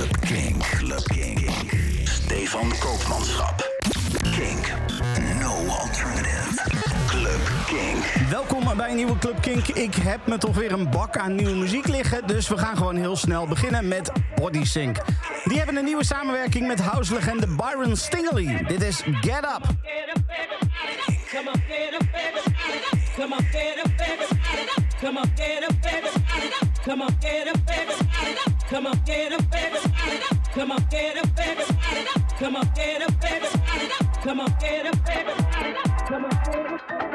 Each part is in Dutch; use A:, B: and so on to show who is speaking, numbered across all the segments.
A: Club King. Club King. Stefan Koopmanschap. Kink. No alternative. Club Kink.
B: Welkom bij een nieuwe Club Kink. Ik heb me toch weer een bak aan nieuwe muziek liggen. Dus we gaan gewoon heel snel beginnen met Body Sync. Die hebben een nieuwe samenwerking met house-legende Byron Stingley. Dit is Get Up.
C: Come on, get up, baby. Come on, get up, baby. Come on, get up, baby. Come on, get up, baby. Come on, get up, baby. Come on, get up, baby. Come on, get up, baby. Come on, get up, baby.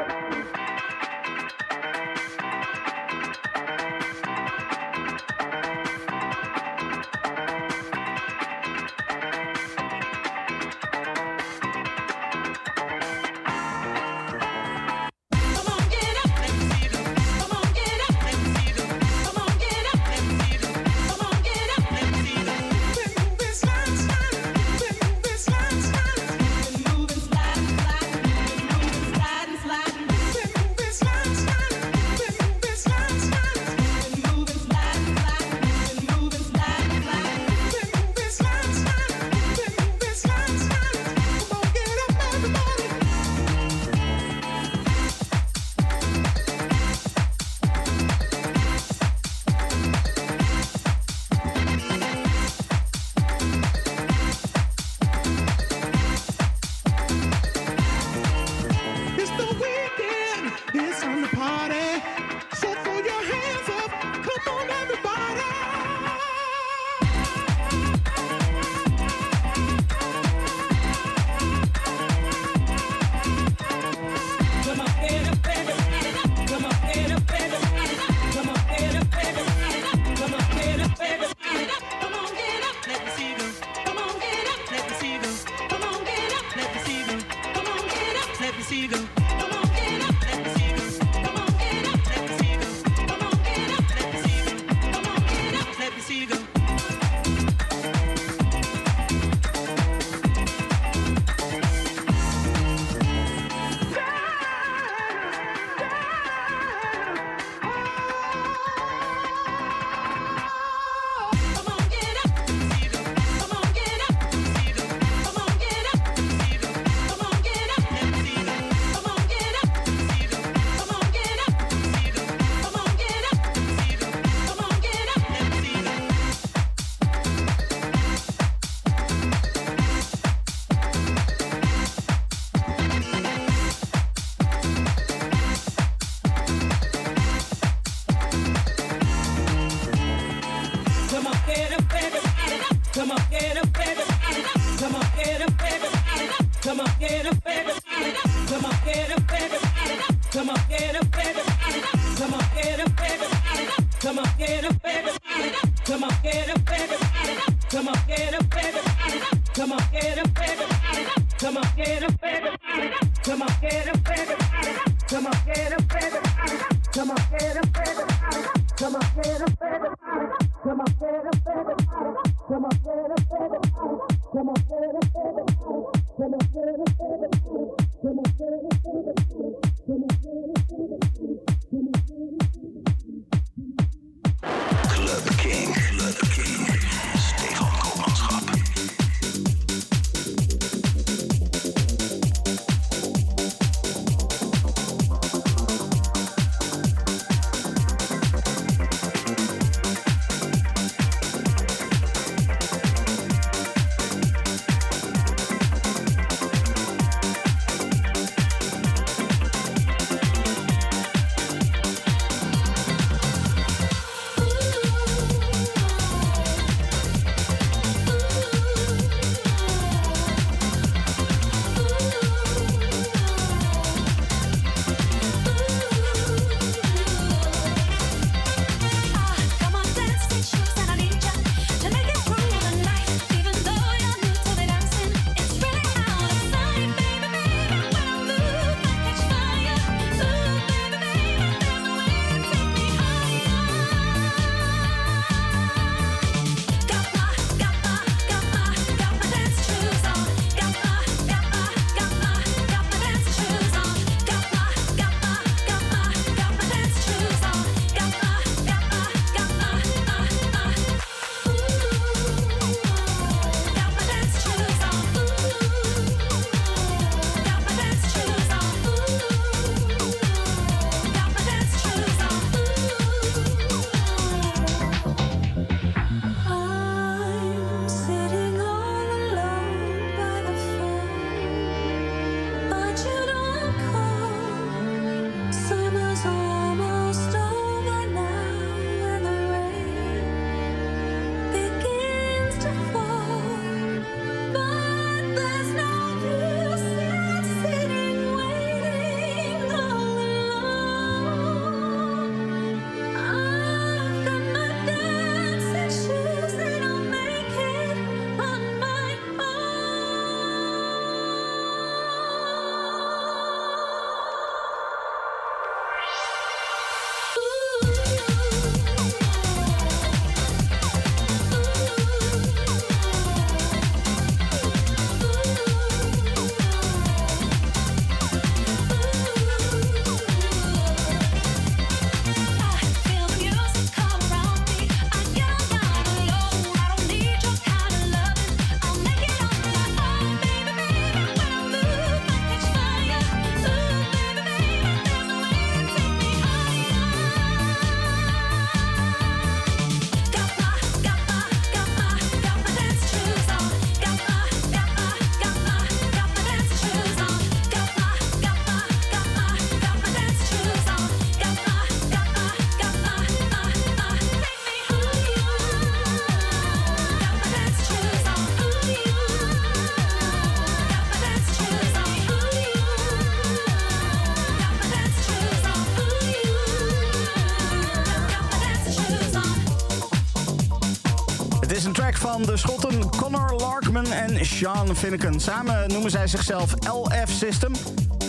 B: Van de Schotten Connor Larkman en Sean Finnegan. Samen noemen zij zichzelf LF System.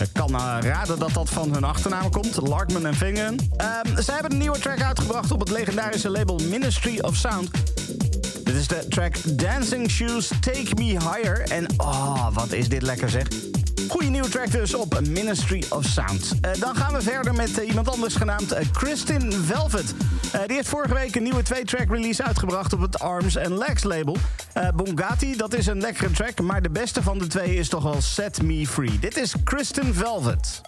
B: Ik kan uh, raden dat dat van hun achternaam komt, Larkman en Finnegan. Uh, zij hebben een nieuwe track uitgebracht op het legendarische label Ministry of Sound. Dit is de track Dancing Shoes Take Me Higher. En oh, wat is dit lekker zeg. Goeie nieuwe track dus op Ministry of Sound. Uh, dan gaan we verder met uh, iemand anders genaamd Kristin Velvet. Die heeft vorige week een nieuwe twee-track release uitgebracht op het Arms and Legs label. Bongati, dat is een lekkere track, maar de beste van de twee is toch wel Set Me Free. Dit is Kristin Velvet.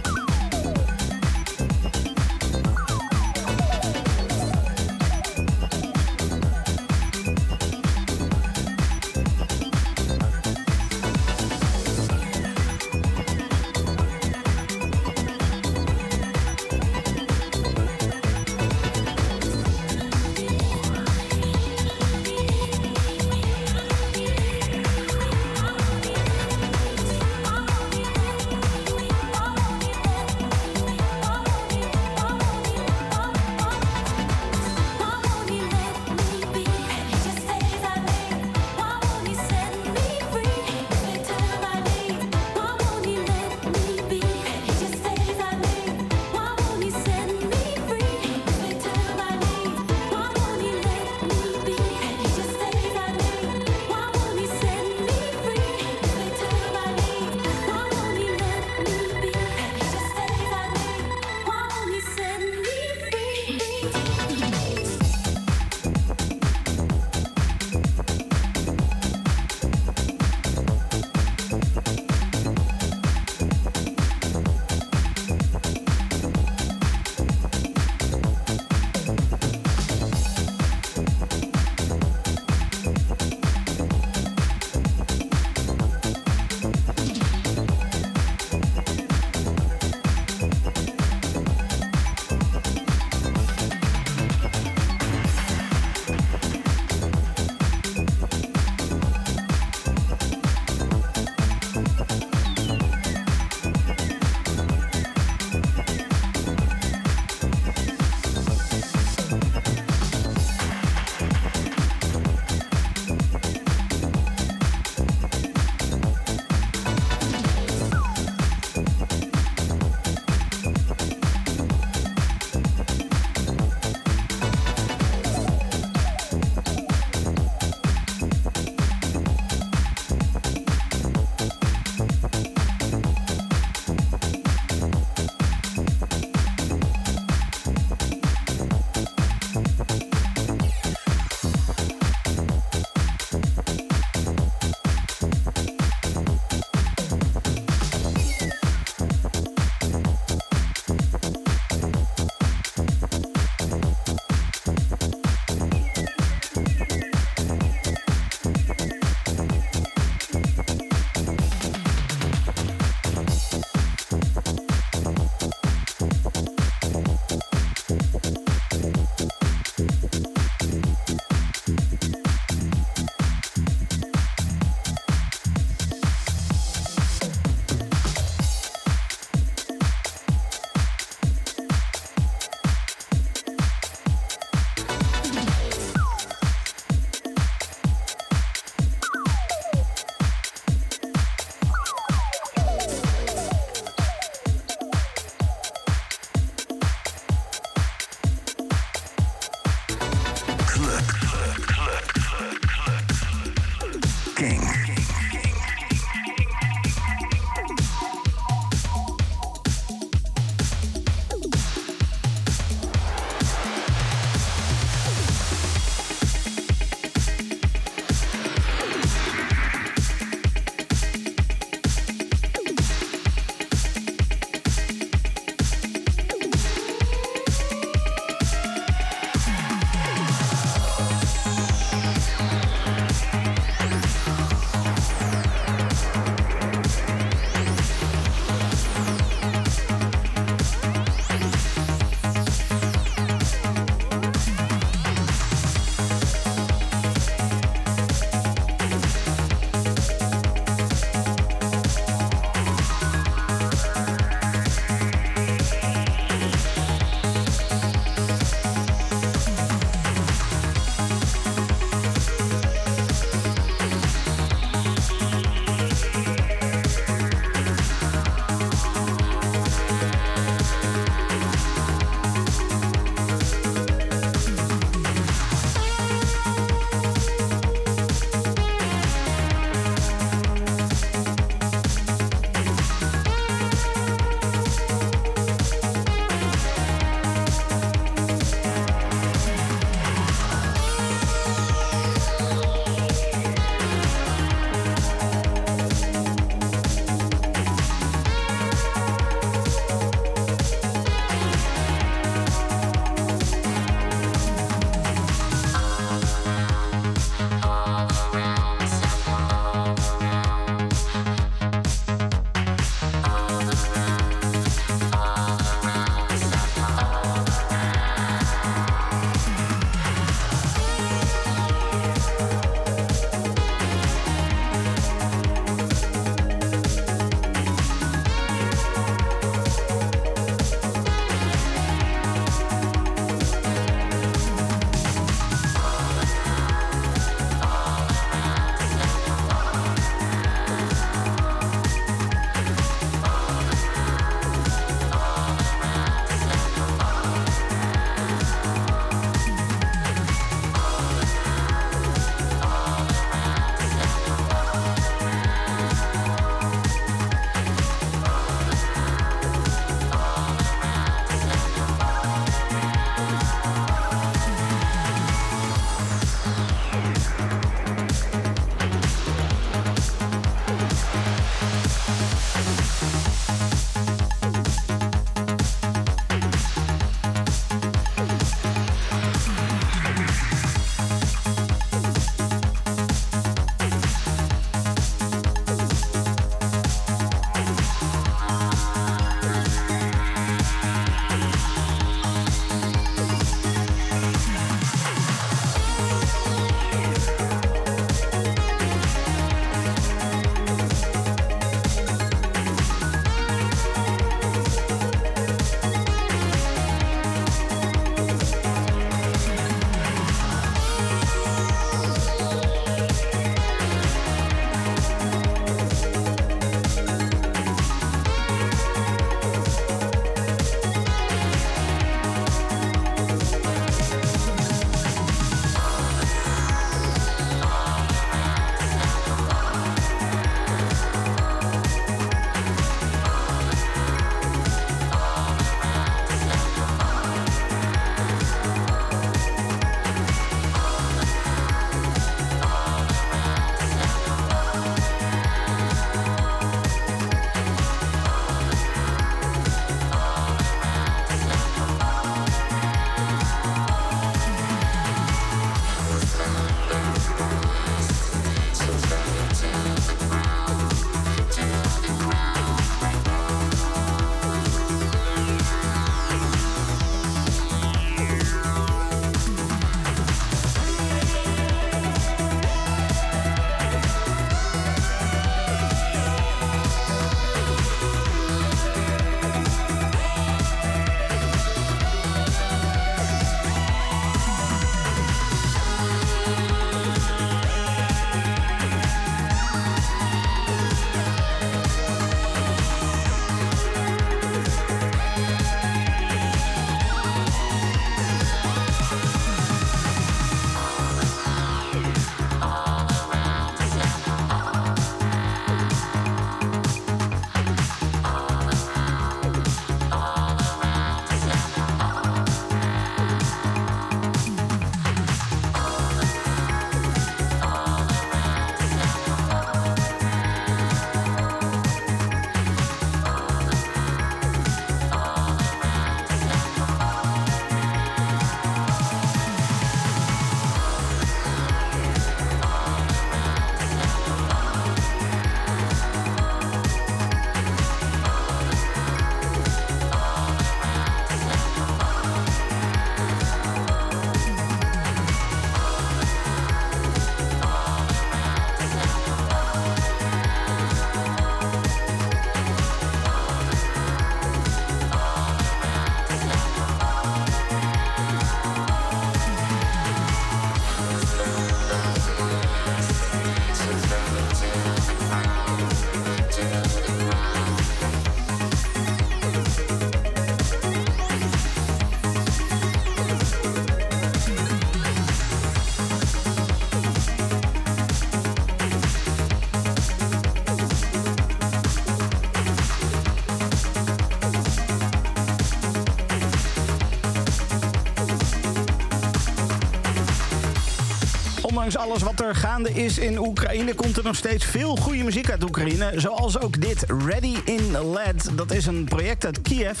B: Ondanks alles wat er gaande is in Oekraïne, komt er nog steeds veel goede muziek uit Oekraïne. Zoals ook dit, Ready in LED. Dat is een project uit Kiev.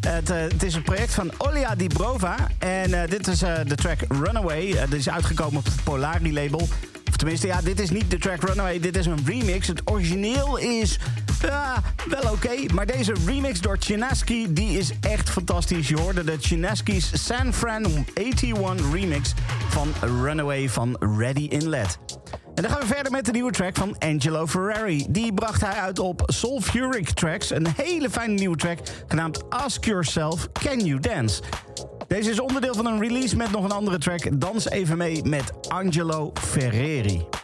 B: Het, uh, het, is een project van Olia Dibrova. En uh, dit is uh, de track Runaway. dit is uitgekomen op het Polari label. Of tenminste, ja, dit is niet de track Runaway. Dit is een remix. Het origineel is wel oké. Maar deze remix door Chinaski, die is echt fantastisch. Je hoorde de Chinaski's San Fran 81 remix van Runaway van Ready in LED. En dan gaan we verder met de nieuwe track van Angelo Ferrari. Die bracht hij uit op Sulfuric Tracks. Een hele fijne nieuwe track genaamd Ask Yourself, Can You Dance? Deze is onderdeel van een release met nog een andere track. Dans even mee met Angelo Ferreri.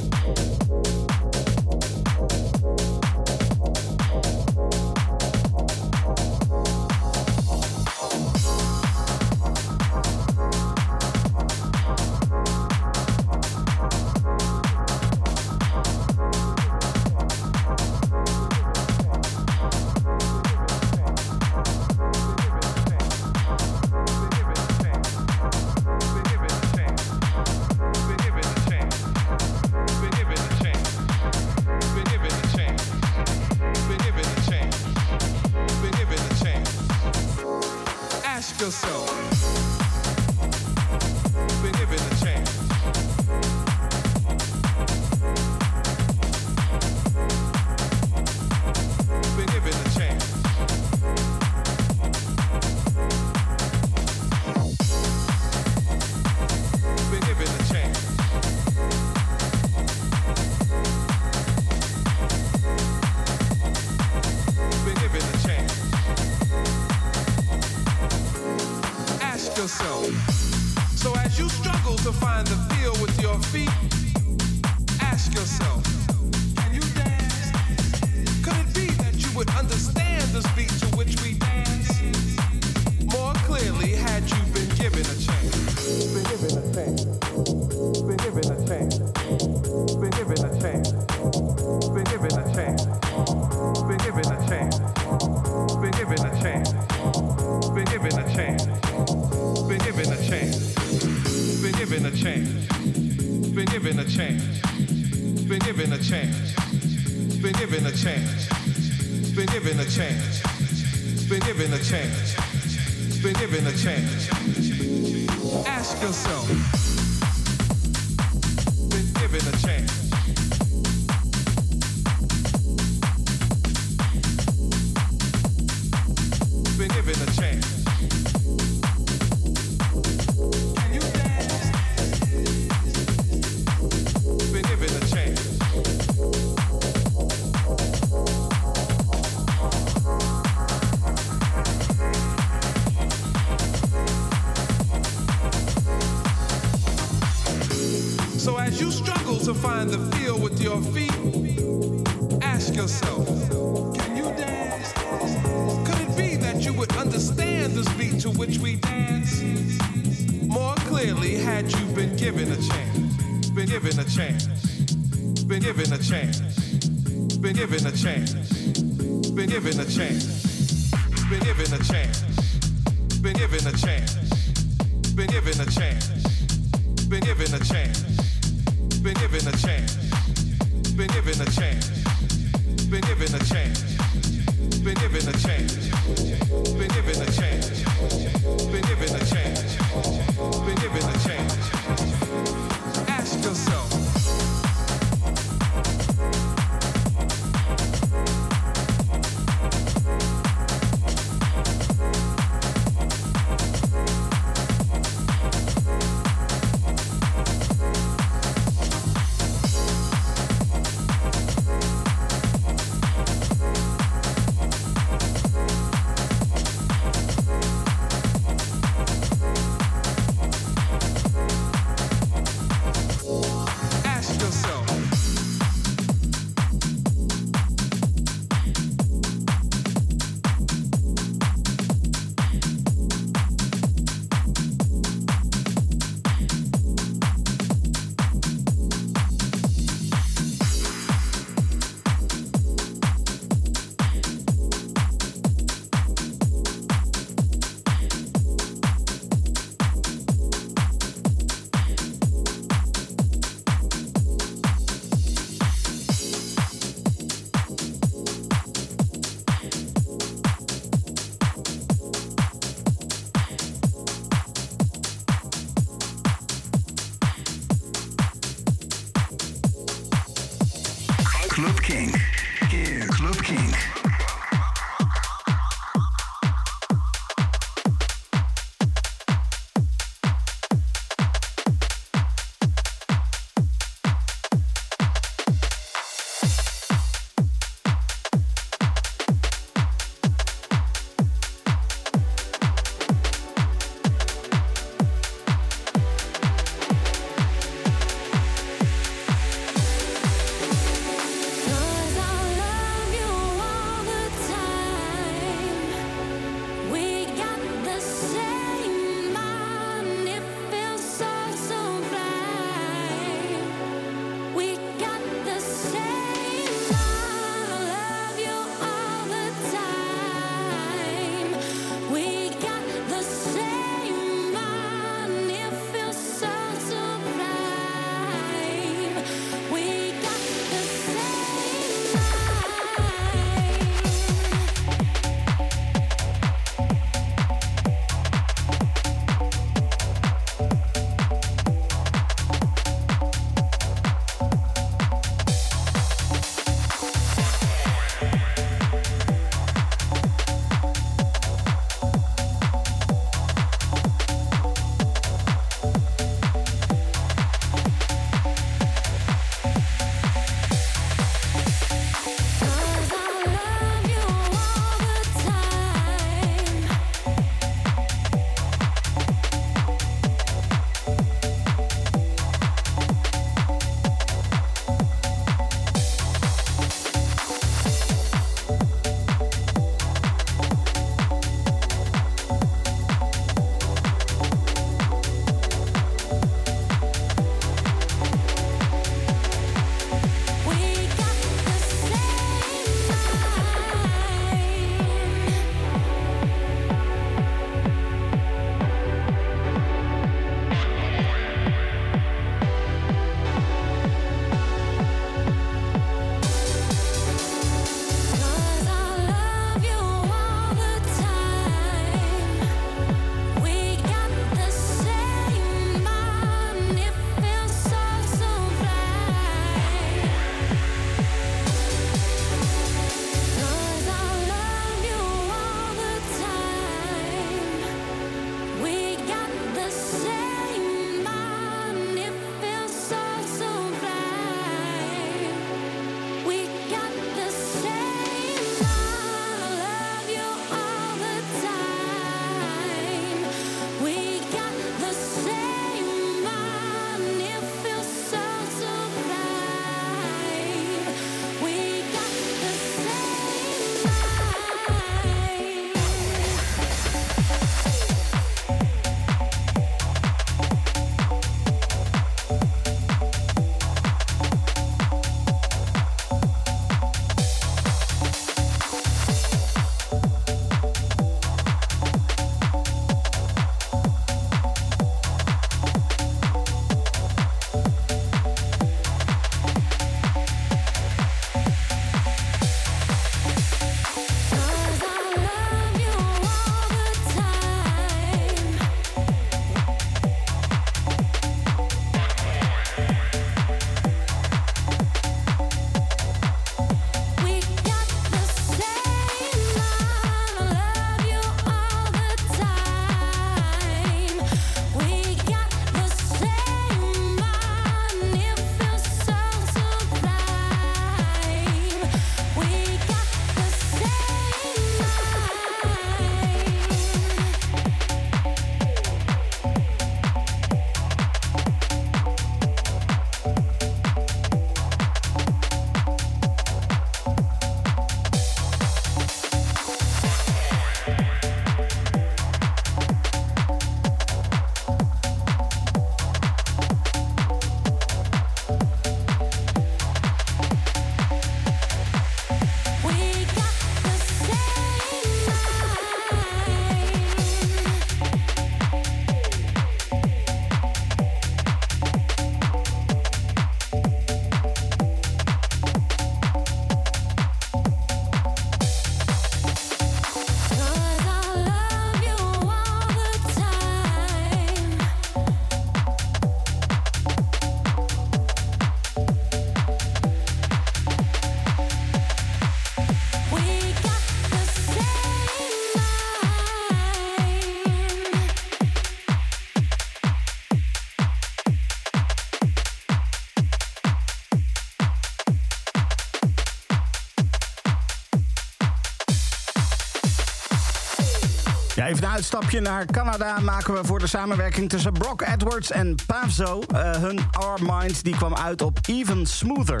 B: Uitstapje naar Canada maken we voor de samenwerking tussen Brock Edwards en Pavzo. Uh, hun Our Minds die kwam uit op Even Smoother.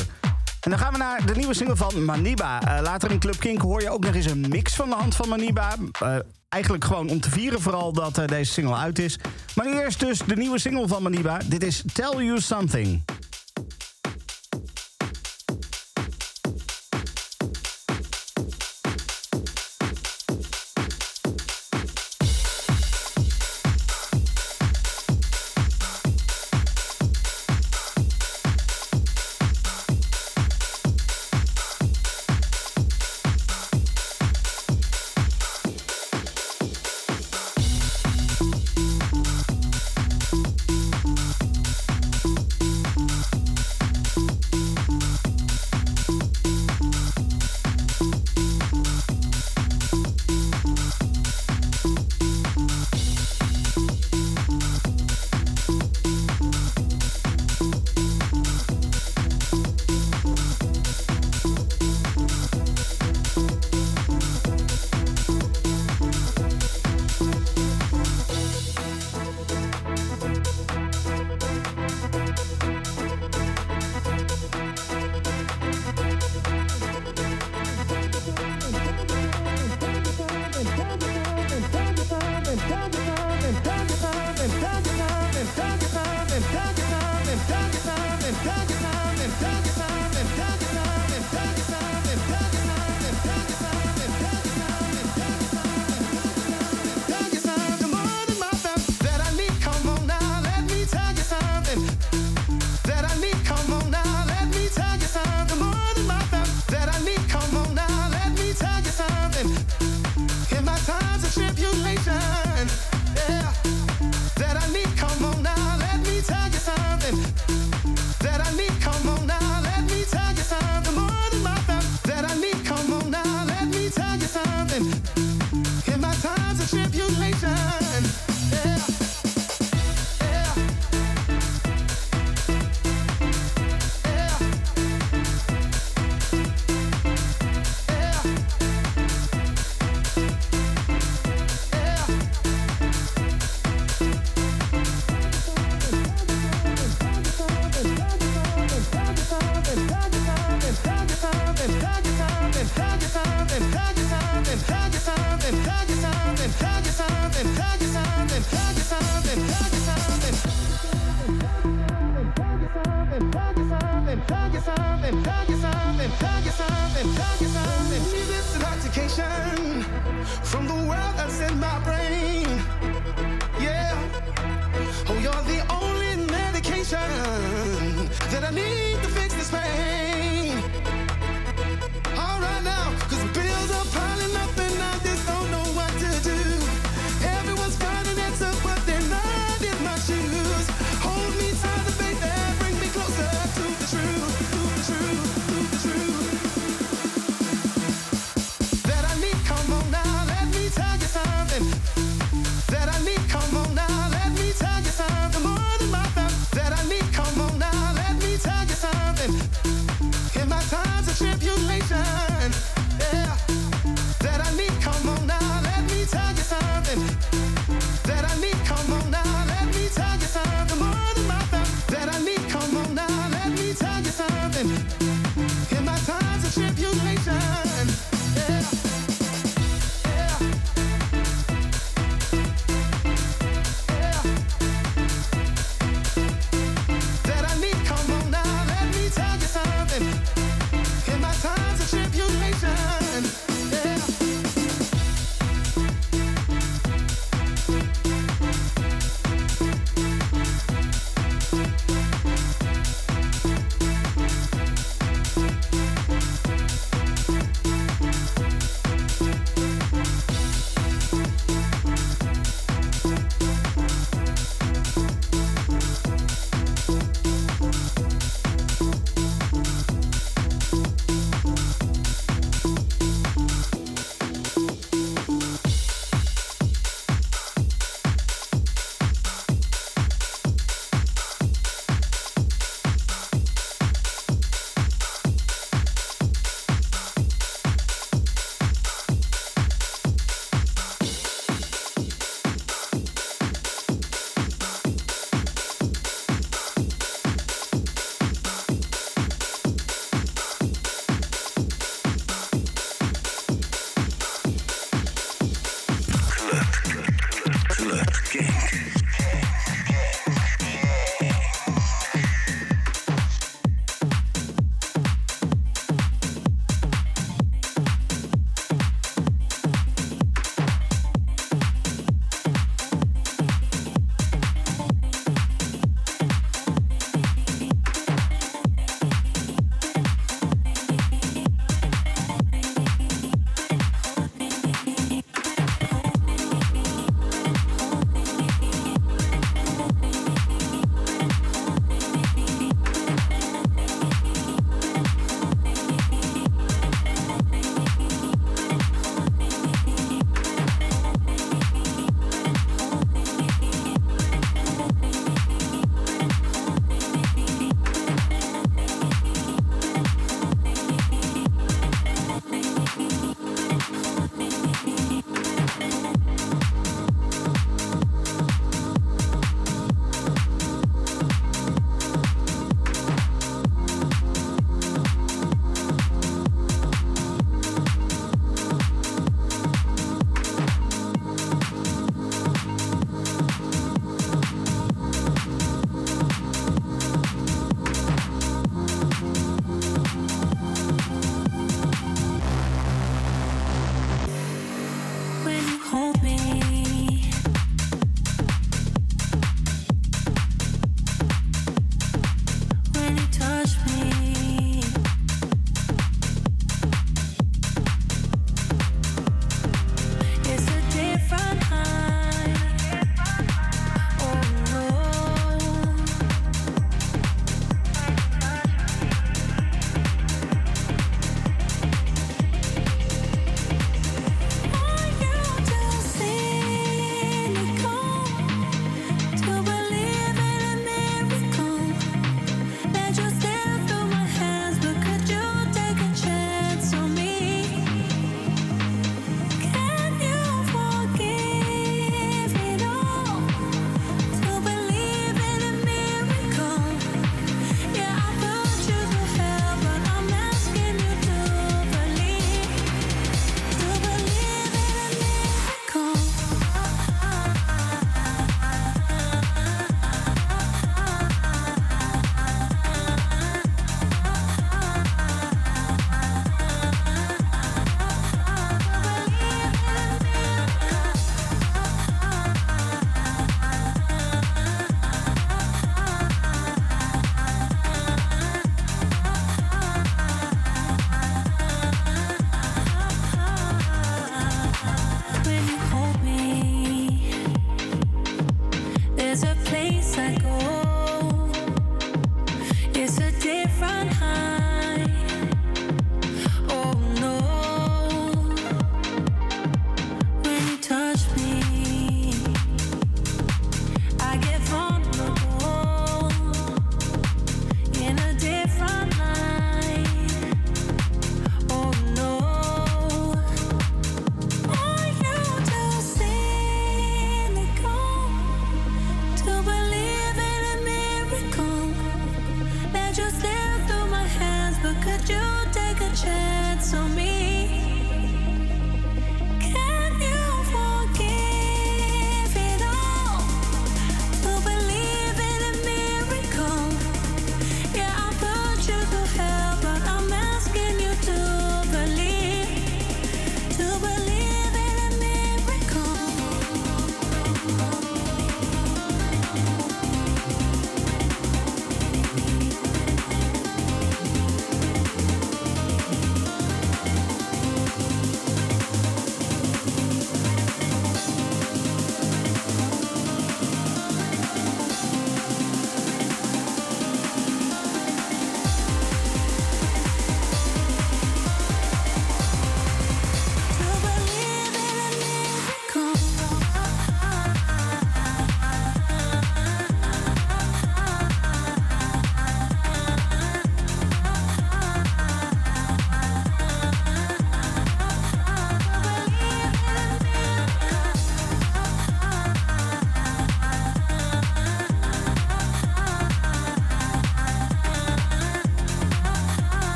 B: En dan gaan we naar de nieuwe single van Maniba. Uh, later in Club Kink hoor je ook nog eens een mix van de hand van Maniba. Uh, eigenlijk gewoon om te vieren vooral dat deze single uit is. Maar eerst dus de nieuwe single van Maniba. Dit is Tell You Something.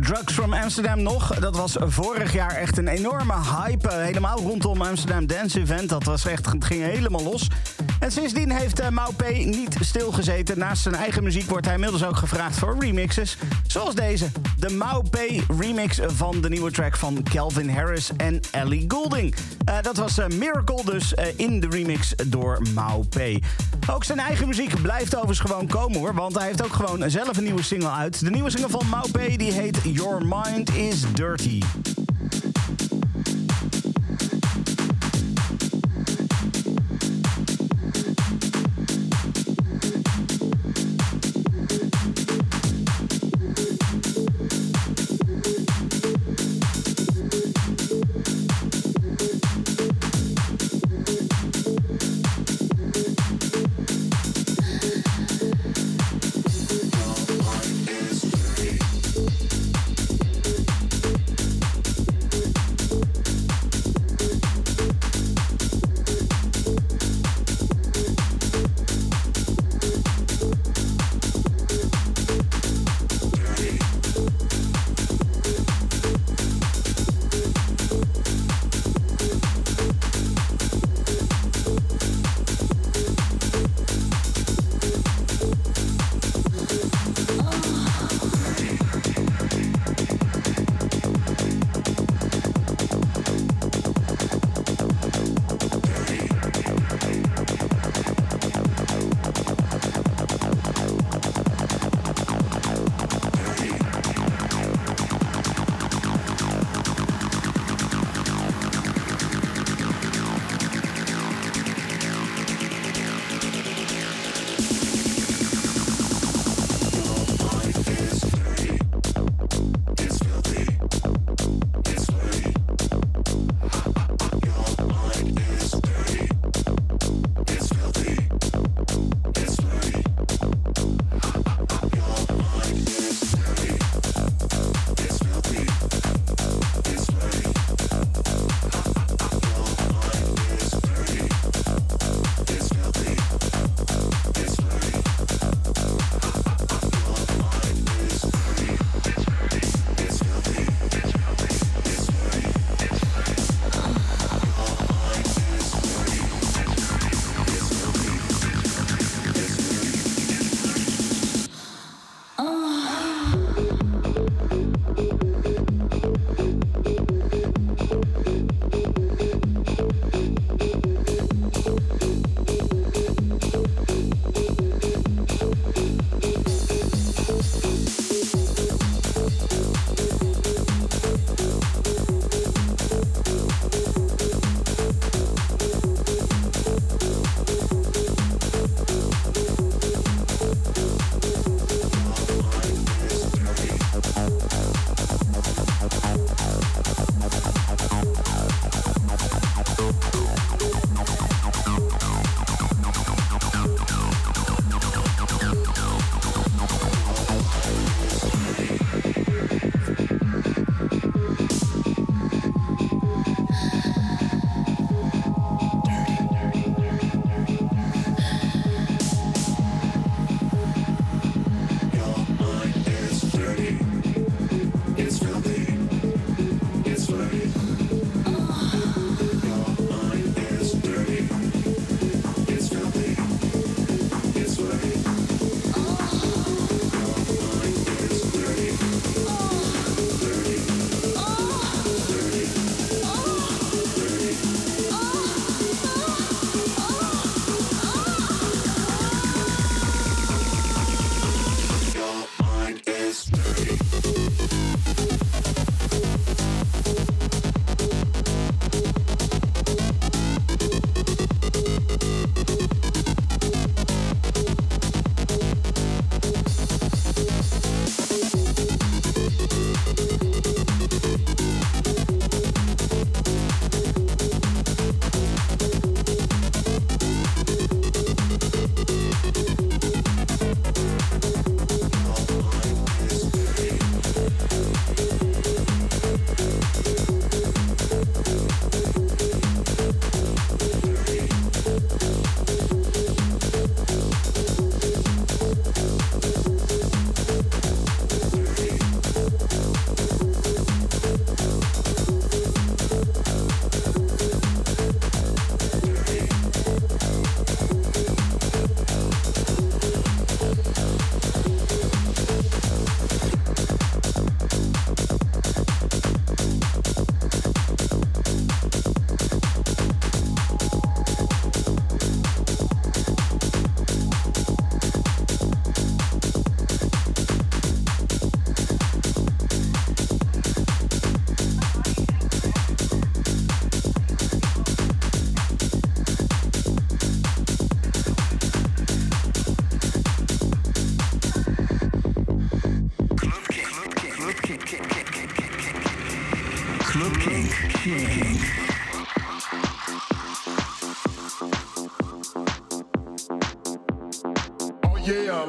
B: Drugs from Amsterdam nog. Dat was vorig jaar echt een enorme hype. eh, helemaal rondom Amsterdam Dance Event. Dat was echt, het ging helemaal los. En sindsdien heeft uh, Mau P. niet stilgezeten. Naast zijn eigen muziek wordt hij inmiddels ook gevraagd voor remixes. Zoals deze. De Mau P. remix van de nieuwe track van Calvin Harris en Ellie Goulding. Eh, dat was eh, Miracle dus eh, in de remix door Mau P. Ook zijn eigen muziek blijft overigens gewoon komen hoor. Want hij heeft ook gewoon zelf een nieuwe single uit. De nieuwe single van Mau die heet Your Mind is Dirty.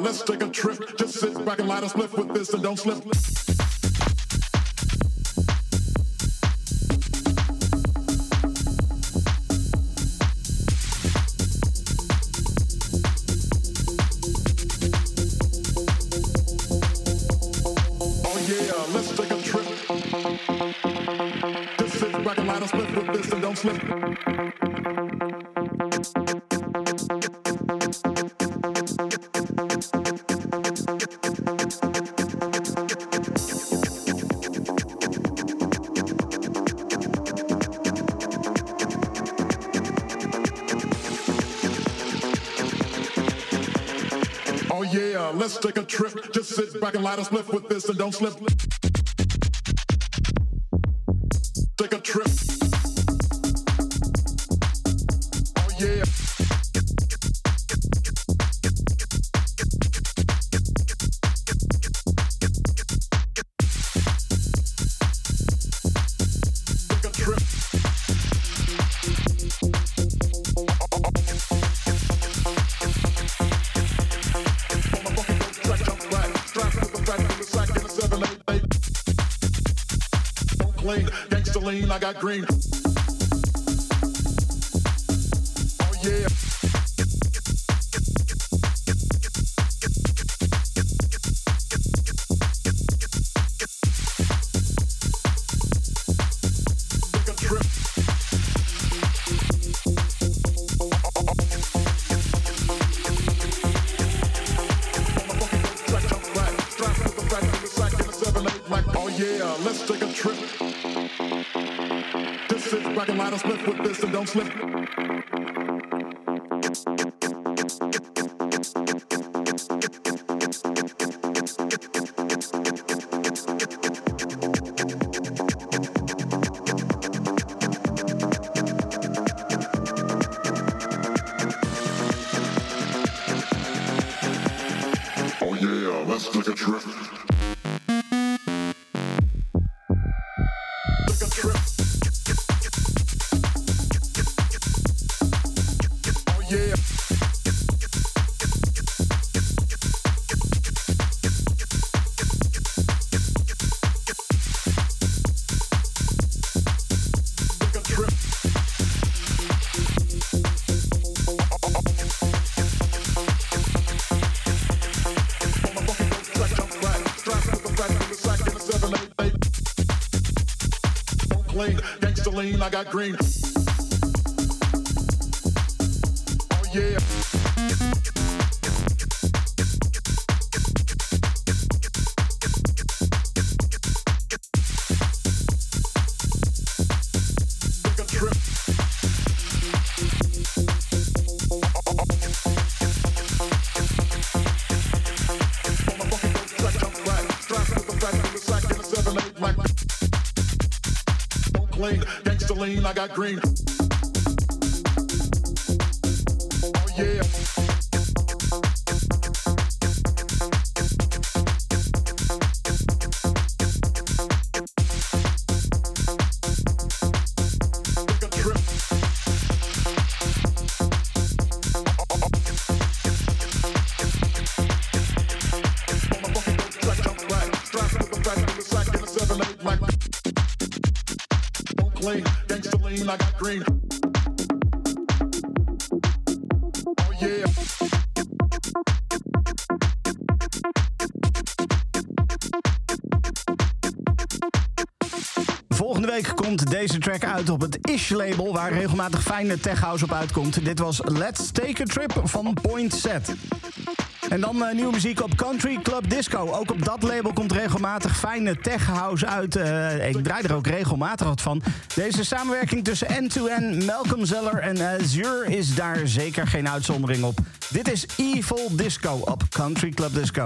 D: Let's take a trip. Just sit back and light a spliff with this and don't slip. Trip. Just sit back and light a spliff with this and don't slip. Got green. Don't slip. I got green. Got green. Track
B: uit op het Ish-label... waar regelmatig fijne tech house op uitkomt. Dit was Let's Take a Trip van Point Set. En dan eh, nieuwe muziek op Country Club Disco. Ook op dat label komt regelmatig fijne tech house uit. Eh, ik draai er ook regelmatig wat van. Deze samenwerking tussen N2N, Malcolm Zeller en Azure is daar zeker geen uitzondering op. Dit is Evil Disco op Country Club disco.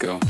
E: Go.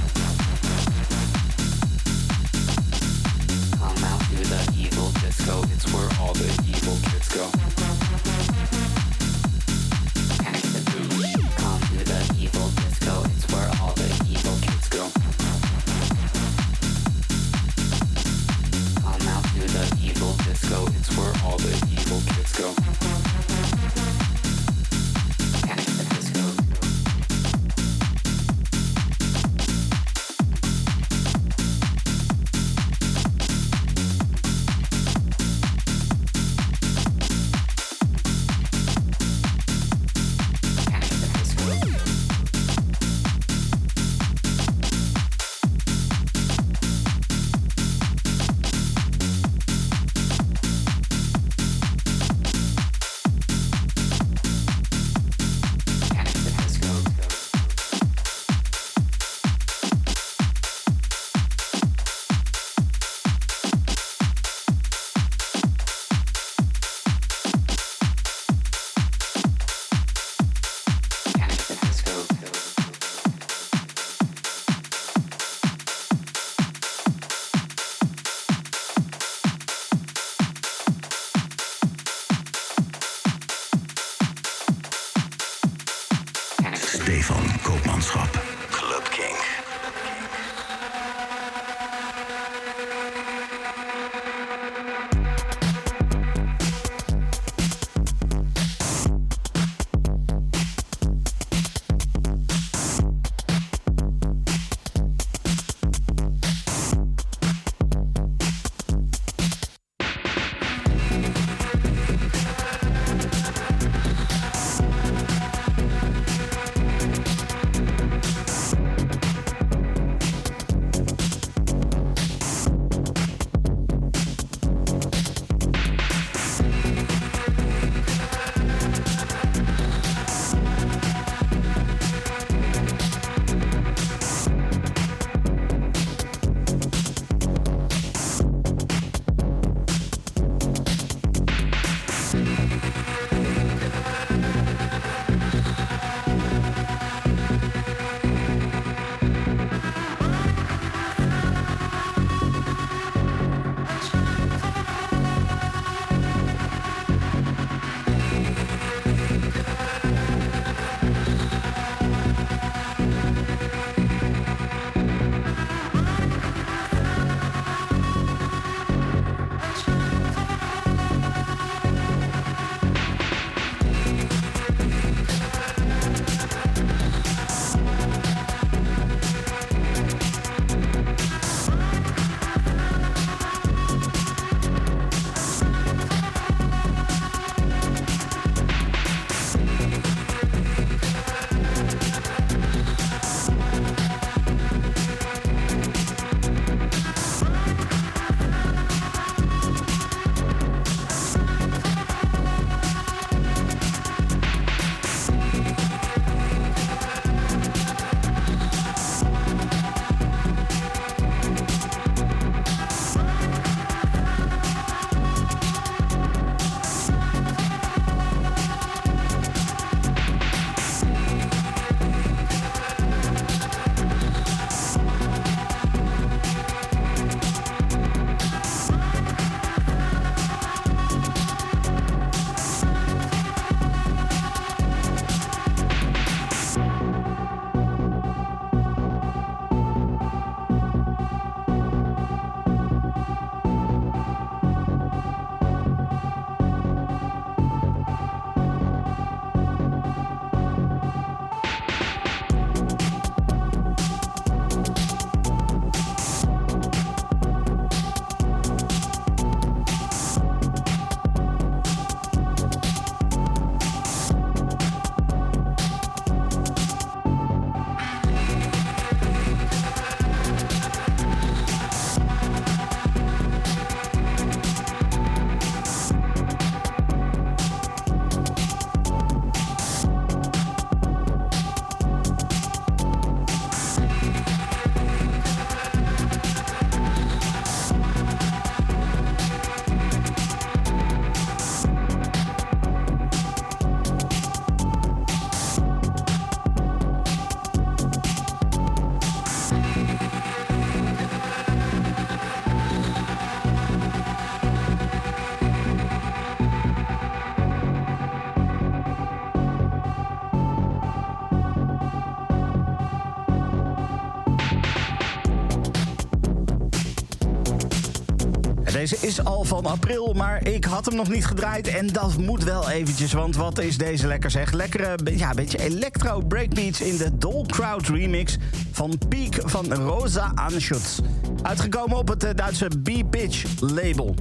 B: Is al van april, maar ik had hem nog niet gedraaid. En dat moet wel eventjes, want wat is deze lekker zeg. Lekkere, ja, beetje electro breakbeats in de Doll Crowd remix van Peak van Rosa Anschutz. Uitgekomen op het eh, Duitse B-Pitch label.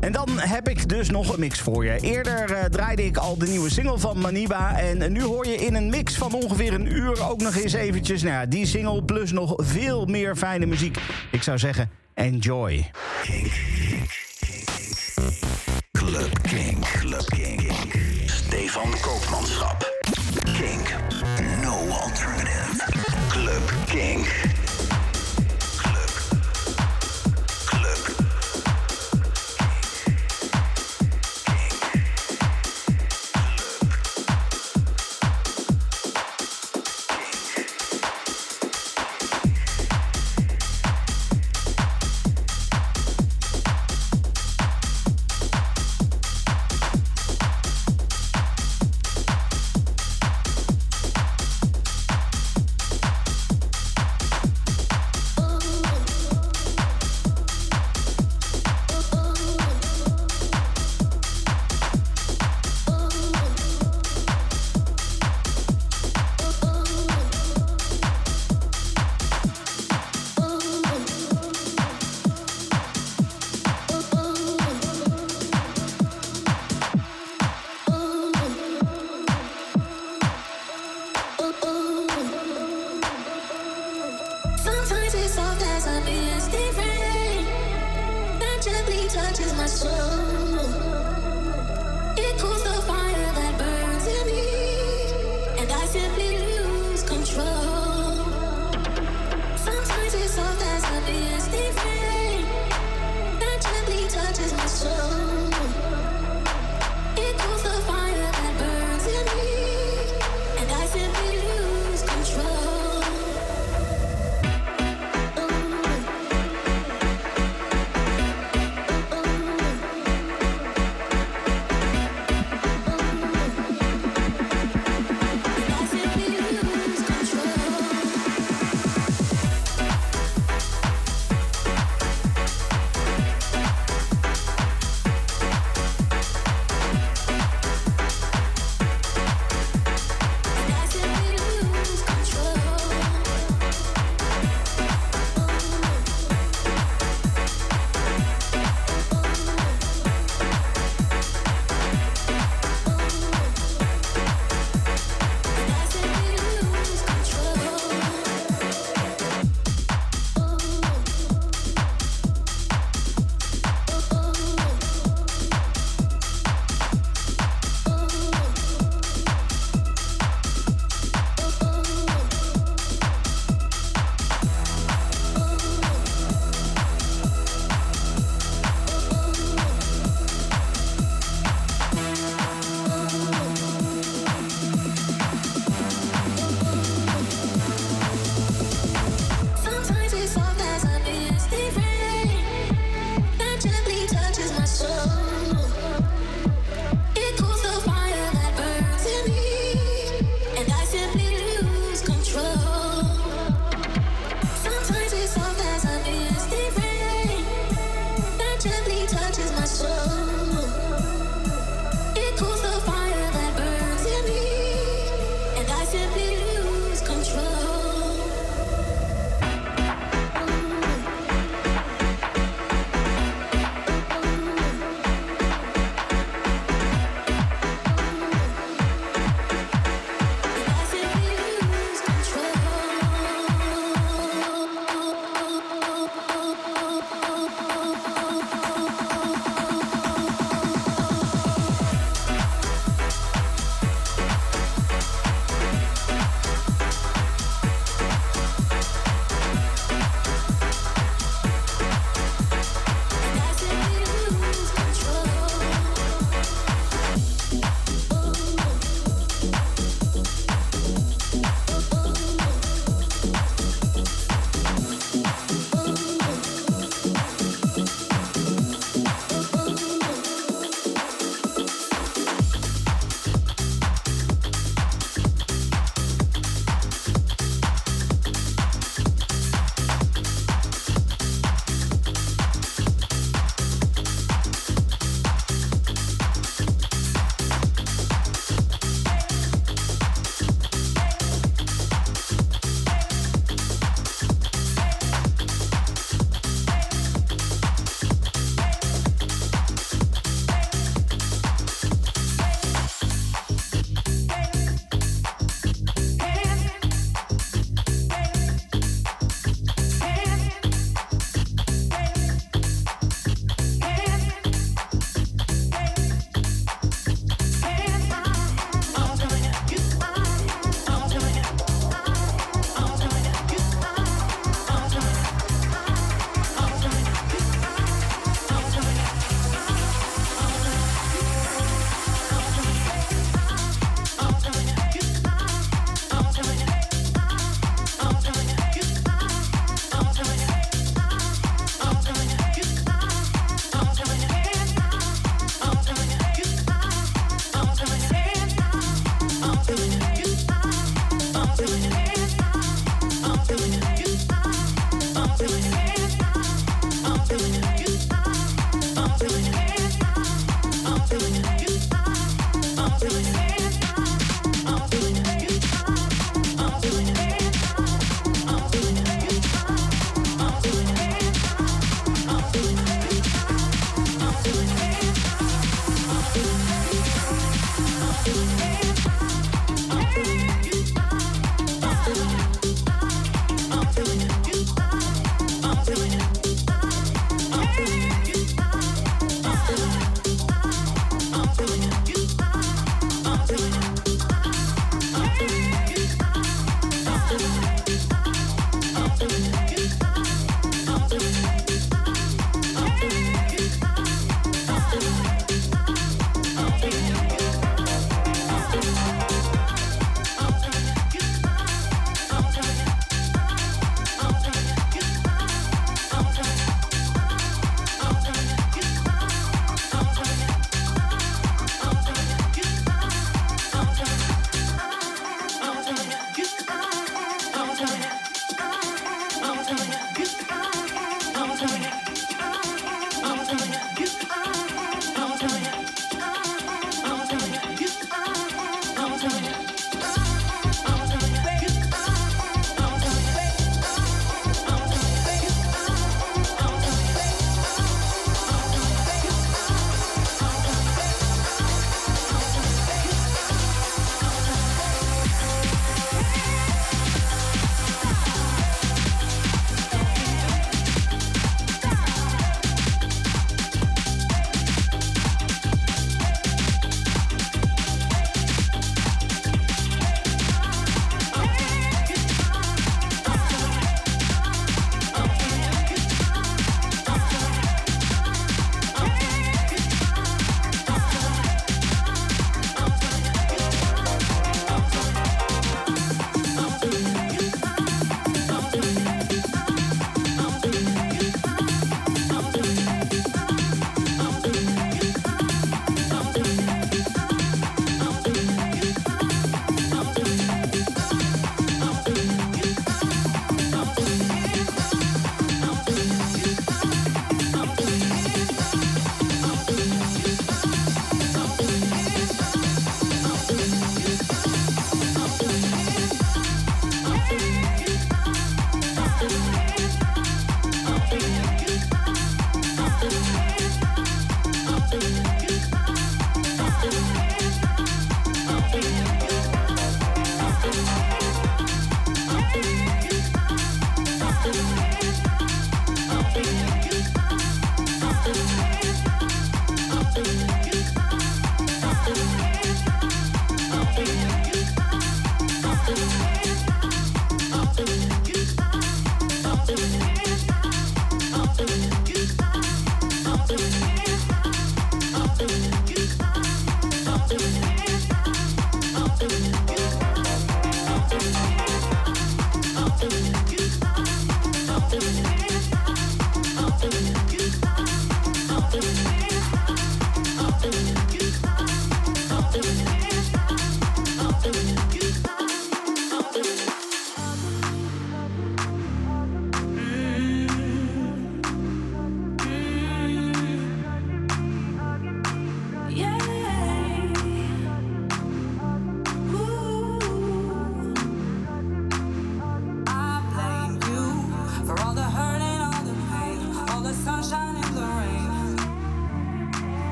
B: En dan heb ik dus nog een mix voor je. Eerder eh, draaide ik al de nieuwe single van Maniba. En nu hoor je in een mix van ongeveer een uur ook nog eens eventjes... Nou ja, die single plus nog veel meer fijne muziek. Ik zou zeggen, enjoy.
A: Club King. Club King. Stefan Koopmanschap. King. No alternative. Club King.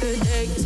C: the
F: day.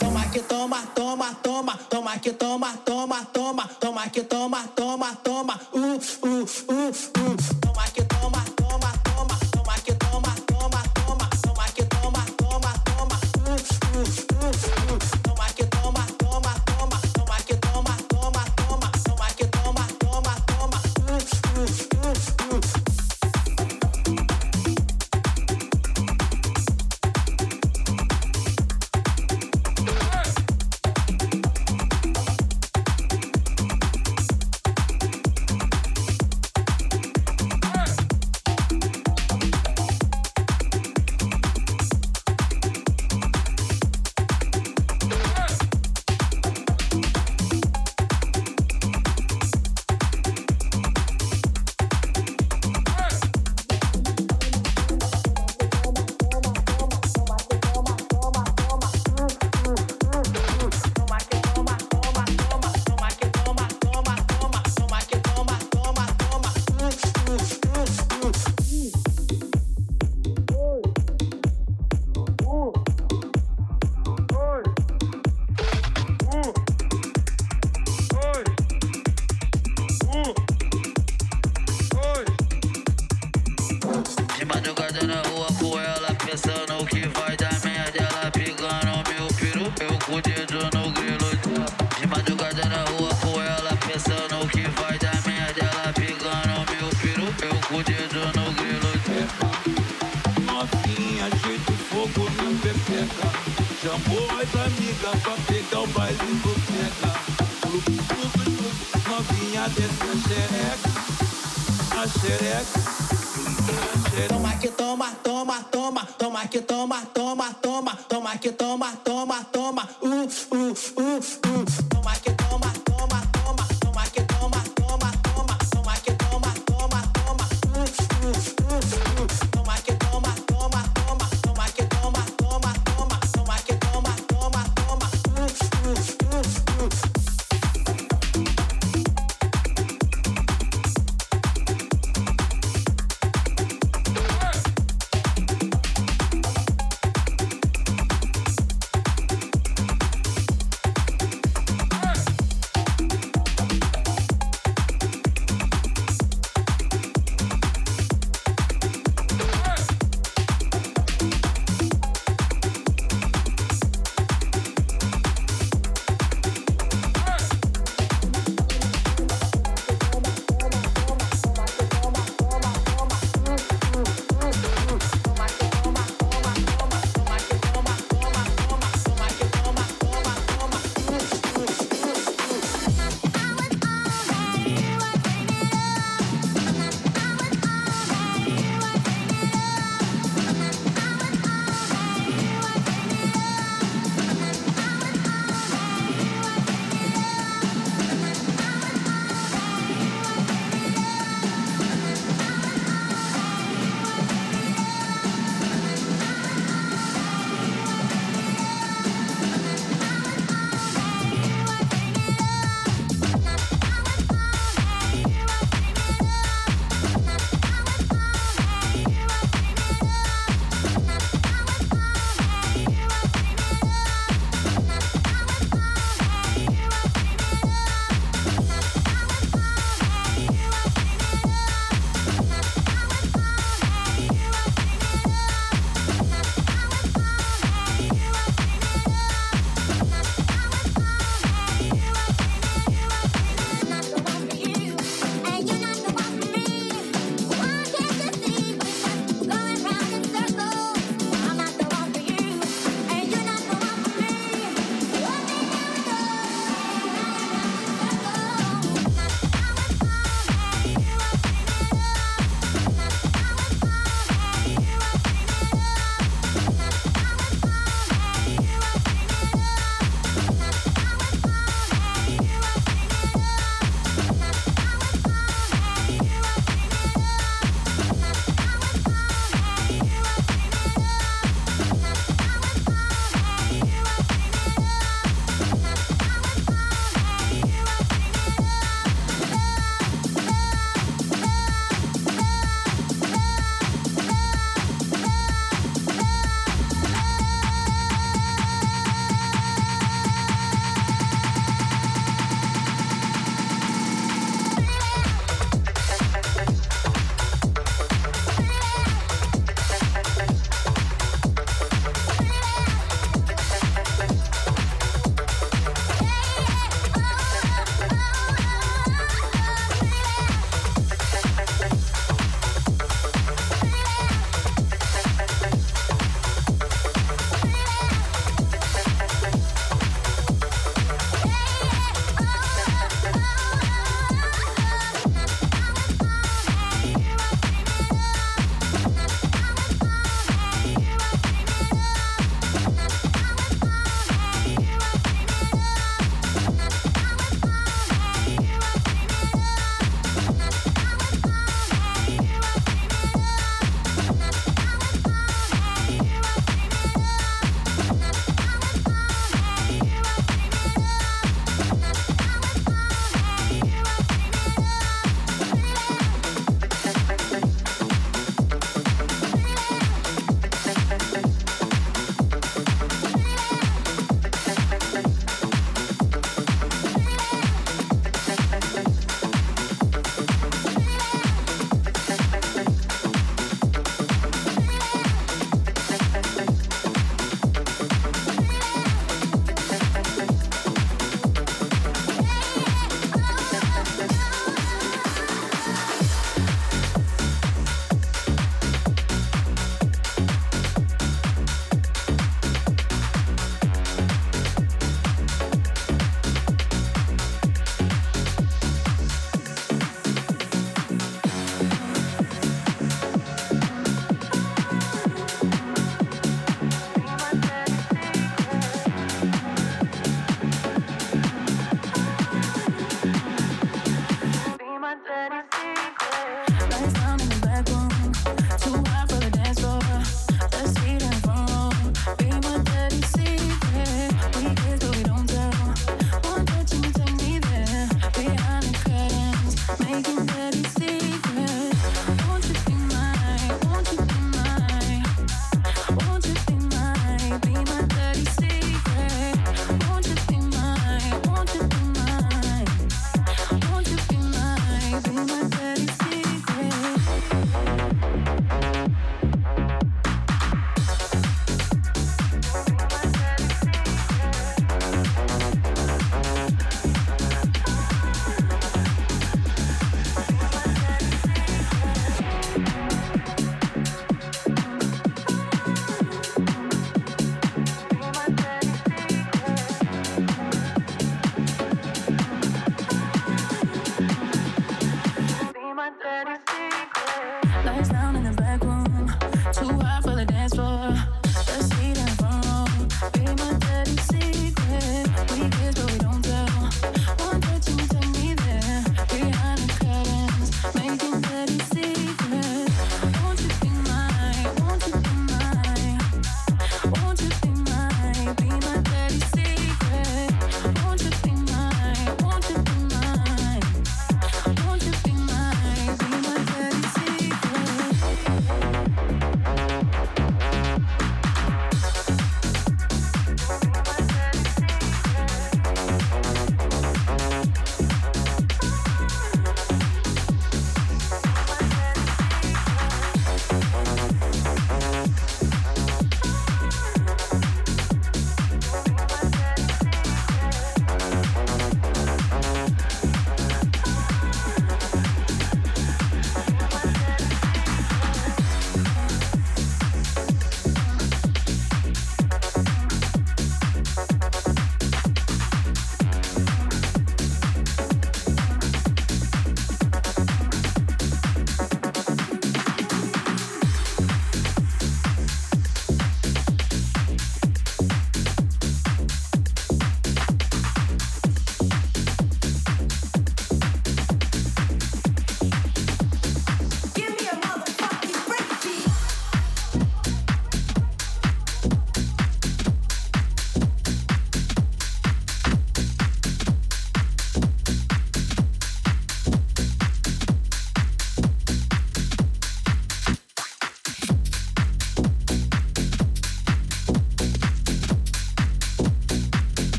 G: Toma que toma, toma, toma, toma que toma, toma, toma, toma que toma, toma.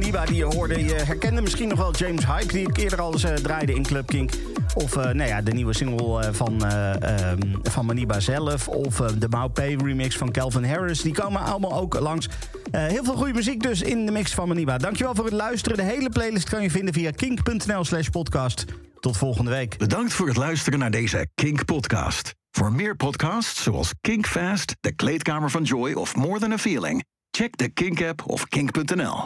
B: Maniba die je hoorde. Je herkende misschien nog wel James Hype, die ik eerder al eens eh, draaide in Club Kink. Of eh, nou ja, de nieuwe single eh, van, ehm, van Maniba zelf. Of de Maupay remix van Calvin Harris. Die komen allemaal ook langs. Heel veel goede muziek dus in de mix van Maniba. Dankjewel voor het luisteren. De hele playlist kan je vinden via kink.nl slash podcast. Tot volgende week.
A: Bedankt voor het luisteren naar deze Kink podcast. Voor meer podcasts zoals Kink Fast, De Kleedkamer van Joy of More Than a Feeling, check de Kink app of kink.nl.